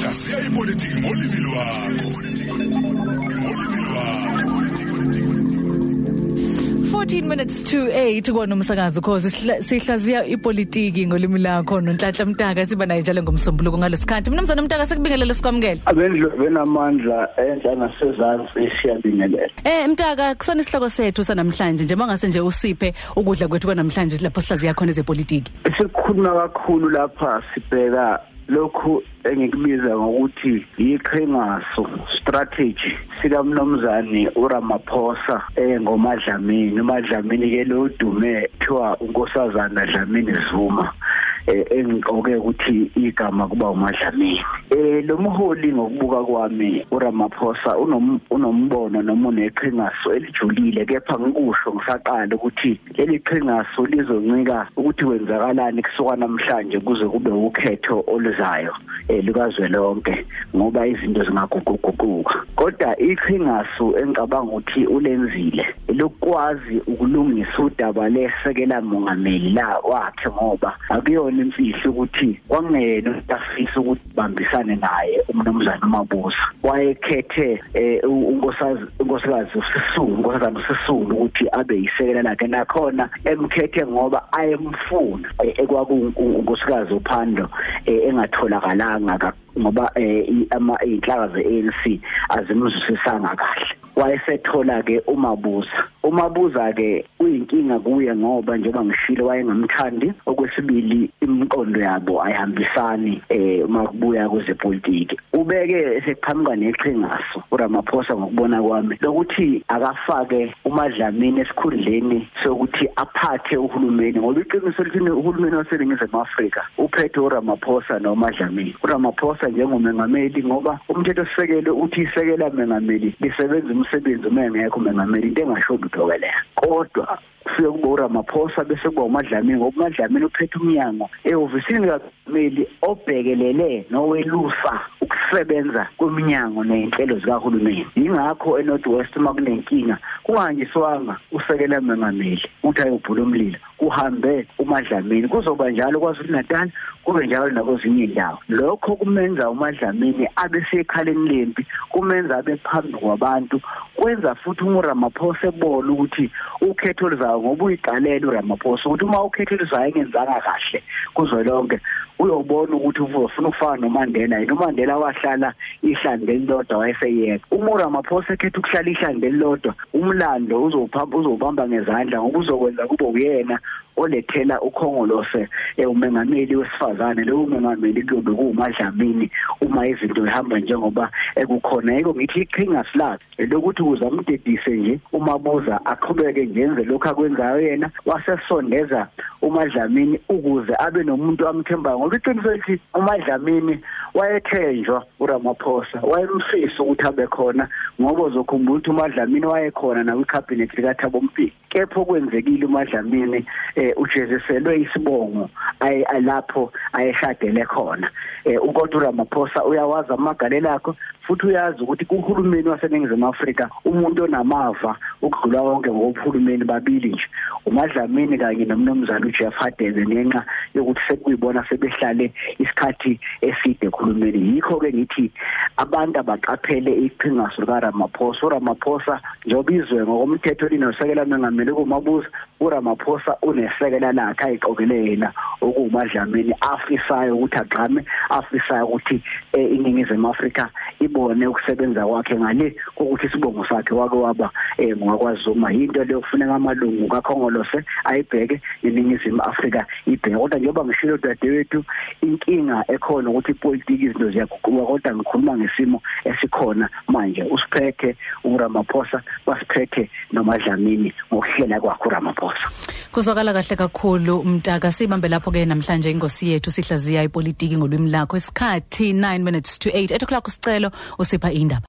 hlaziya ipolitiki ngolimi lwakho. Ngolimi lwakho. 14 minutes to 8 kona umsakazo cause sihlaziya ipolitiki ngolimi lakho nonhlanhla mtaka siba naye njalo ngomsombuluko ngalesikhathi. Mnumzana mtaka sikubingelele sikwamukela abendlu benamandla enhla nasezantsi siyabingelela. Eh mtaka kusona isihloko sethu sanamhlanje nje mangase nje usiphe ukudla kwethu kwanamhlanje lapho sihlaziya khona ezepolitiki? Sikhuluma kakhulu lapha sibheka lokhu engikubiza ngokuthi iqhingaso strategy sika mnomzane uRamaphosa eh ngomadlamini umadlamini ke lo dume kuthiwa unkosazana Dlamini Zuma eh engikoke ukuthi igama kuba umadlamini. Eh lo mholi ngokubuka kwami uRamaphosa unombono noma uneqhingaso elijulile kepha ngikusho ngisaqala ukuthi leli qhingaso lizoncika ukuthi kwenzakalani kusuka namhlanje kuze kube ukhetho oluzayo likazwelonke ngoba izinto zingaguquguquka. Kodwa iqhingasu engicabanga ukuthi ulenzile lokwazi ukulungisa udaba lesekela mongameli la wakhe ngoba akuyona imfihlo ukuthi kwangena afisa ukuthi bambisane naye umnumzana uMabuza wayekhethe unkosazi unkosikazi usisulu unkosazana usisulu ukuthi abe yisekela lakhe. Nakhona emkhethe ngoba ayemfuna ekwakunkosikazi uPhando engatholakalanga ngoba ama inhlaka ze-ANC azimzusisanga kahle. Wayesethola ke umabuza. Umabuza ke uyinkinga kuye ngoba njengoba ngishilo wayengamthandi okwesibili imiqondo yabo ayihambisani eh uma kubuya kwezepolitiki. Ubeke sekuphambuka neqhingaso uRamaphosa ngokubona kwami lokuthi akafake umadlamini esikhundleni sokuthi aphathe uhulumeni ngoba iqiniso lithi uhulumeni waseningizimu Afrika uphethe uRamaphosa nomadlamini. uRamaphosa njengomengameli ngoba umthetho sisekelo uthi isekela mengameli lisebenza umsebenzi uma engekho mengameli into engasho lutho ke leyo kodwa kufike kube uRamaphosa bese kuba uMadlamini ngoba uMadlamini uphethe umnyango ehhovisini kaMeli obhekelele nowelusa ukusebenza kweminyango nezinhlelo zikahulumeni. Ingakho eNorth West makunenkinga kunganjiswanga usekela mengameli uthi ayobhula umlilo kuhambe uMadlamini. Kuzoba njalo kwaZulu Natal kube njalo nakwezinye indawo lokho kumenza uMadlamini abe sekhaleni lempi kumenza abe phambi kwabantu kwenza futhi uRamaphosa ebona ukuthi ukhetho luzayo ngoba uyiqalela uRamaphosa ukuthi uma ukhetho luzayo engenzanga kahle kuzwelonke uyobona ukuthi ufuna ukufana noMandela yena uMandela wahlala ihlandeni lodwa wayeseyeka uma uRamaphosa ekhetha ukuhlala ihlandeni lodwa umlando uzophamba uzobamba ngezandla ngoba uzokwenza kube uyena olethela ukhongolose umengameli wesifazane. Lo umengameli kuyobe kuumadlamini uma izinto zihamba njengoba ekukhona. Yiko ngithi iqhingas lakhe lokuthi ukuze amdedise nje umabuza aqhubeke njenze lokho akwenzayo yena wasesondeza umadlamini ukuze abe nomuntu amthembayo. Ngoba iqiniso lithi umadlamini wayethenjwa uRamaphosa wayemfisa ukuthi abe khona ngoba uzokhumbula ukuthi umadlamini wayekhona nawe icabinet likaThabo Mbeki kepha okwenzekile umadlamini eh ujeziselwe isibongo ayelapho ayeshadele khona. Eh ukodwa uRamaphosa uyawazi amagalelo akho futhi uyazi ukuthi kuhulumeni waseningizimu Afrika umuntu onamava ukudlula wonke ngokuhulumeni babili nje. Umadlamini kanye nomnumzana uJeff Hadebe ngenxa yokuthi sekuyibona sebehlale isikhathi eside ekhulumeni. Yikho ke ngithi abantu abaqaphele iqhingaso likaRamaphosa. uRamaphosa njengoba izwe ngokomthetho linosekela mengameli kumabuza uRamaphosa unesekela lakhe ayiqokele yena okumadlamini afisayo ukuthi agqame afisayo ukuthi iningizimu Afrika ibone ukusebenza kwakhe ngale ukuthi isibongo sakhe wake waba ngwakwaZuma into leyo kufuneka amalungu kakhongolose ayibheke iningizimu Afrika ibheke. Kodwa njengoba ngishilo dadewethu inkinga ekhona ukuthi ipolitiki izinto ziyaguquka kodwa ngikhuluma ngesimo esikhona manje. Usiphethe uRamaphosa basiphethe nomadlamini ngokuhlela kwakhe uRamaphosa. Kuzwakala kahle kakhulu mtaka. Sibambe lapho ke namhlanje ingosi yethu sihlaziya ipolitiki ngolwimi lakho. Isikhathi 9 minutes to 8 8 o'clock usicelo usipha indaba.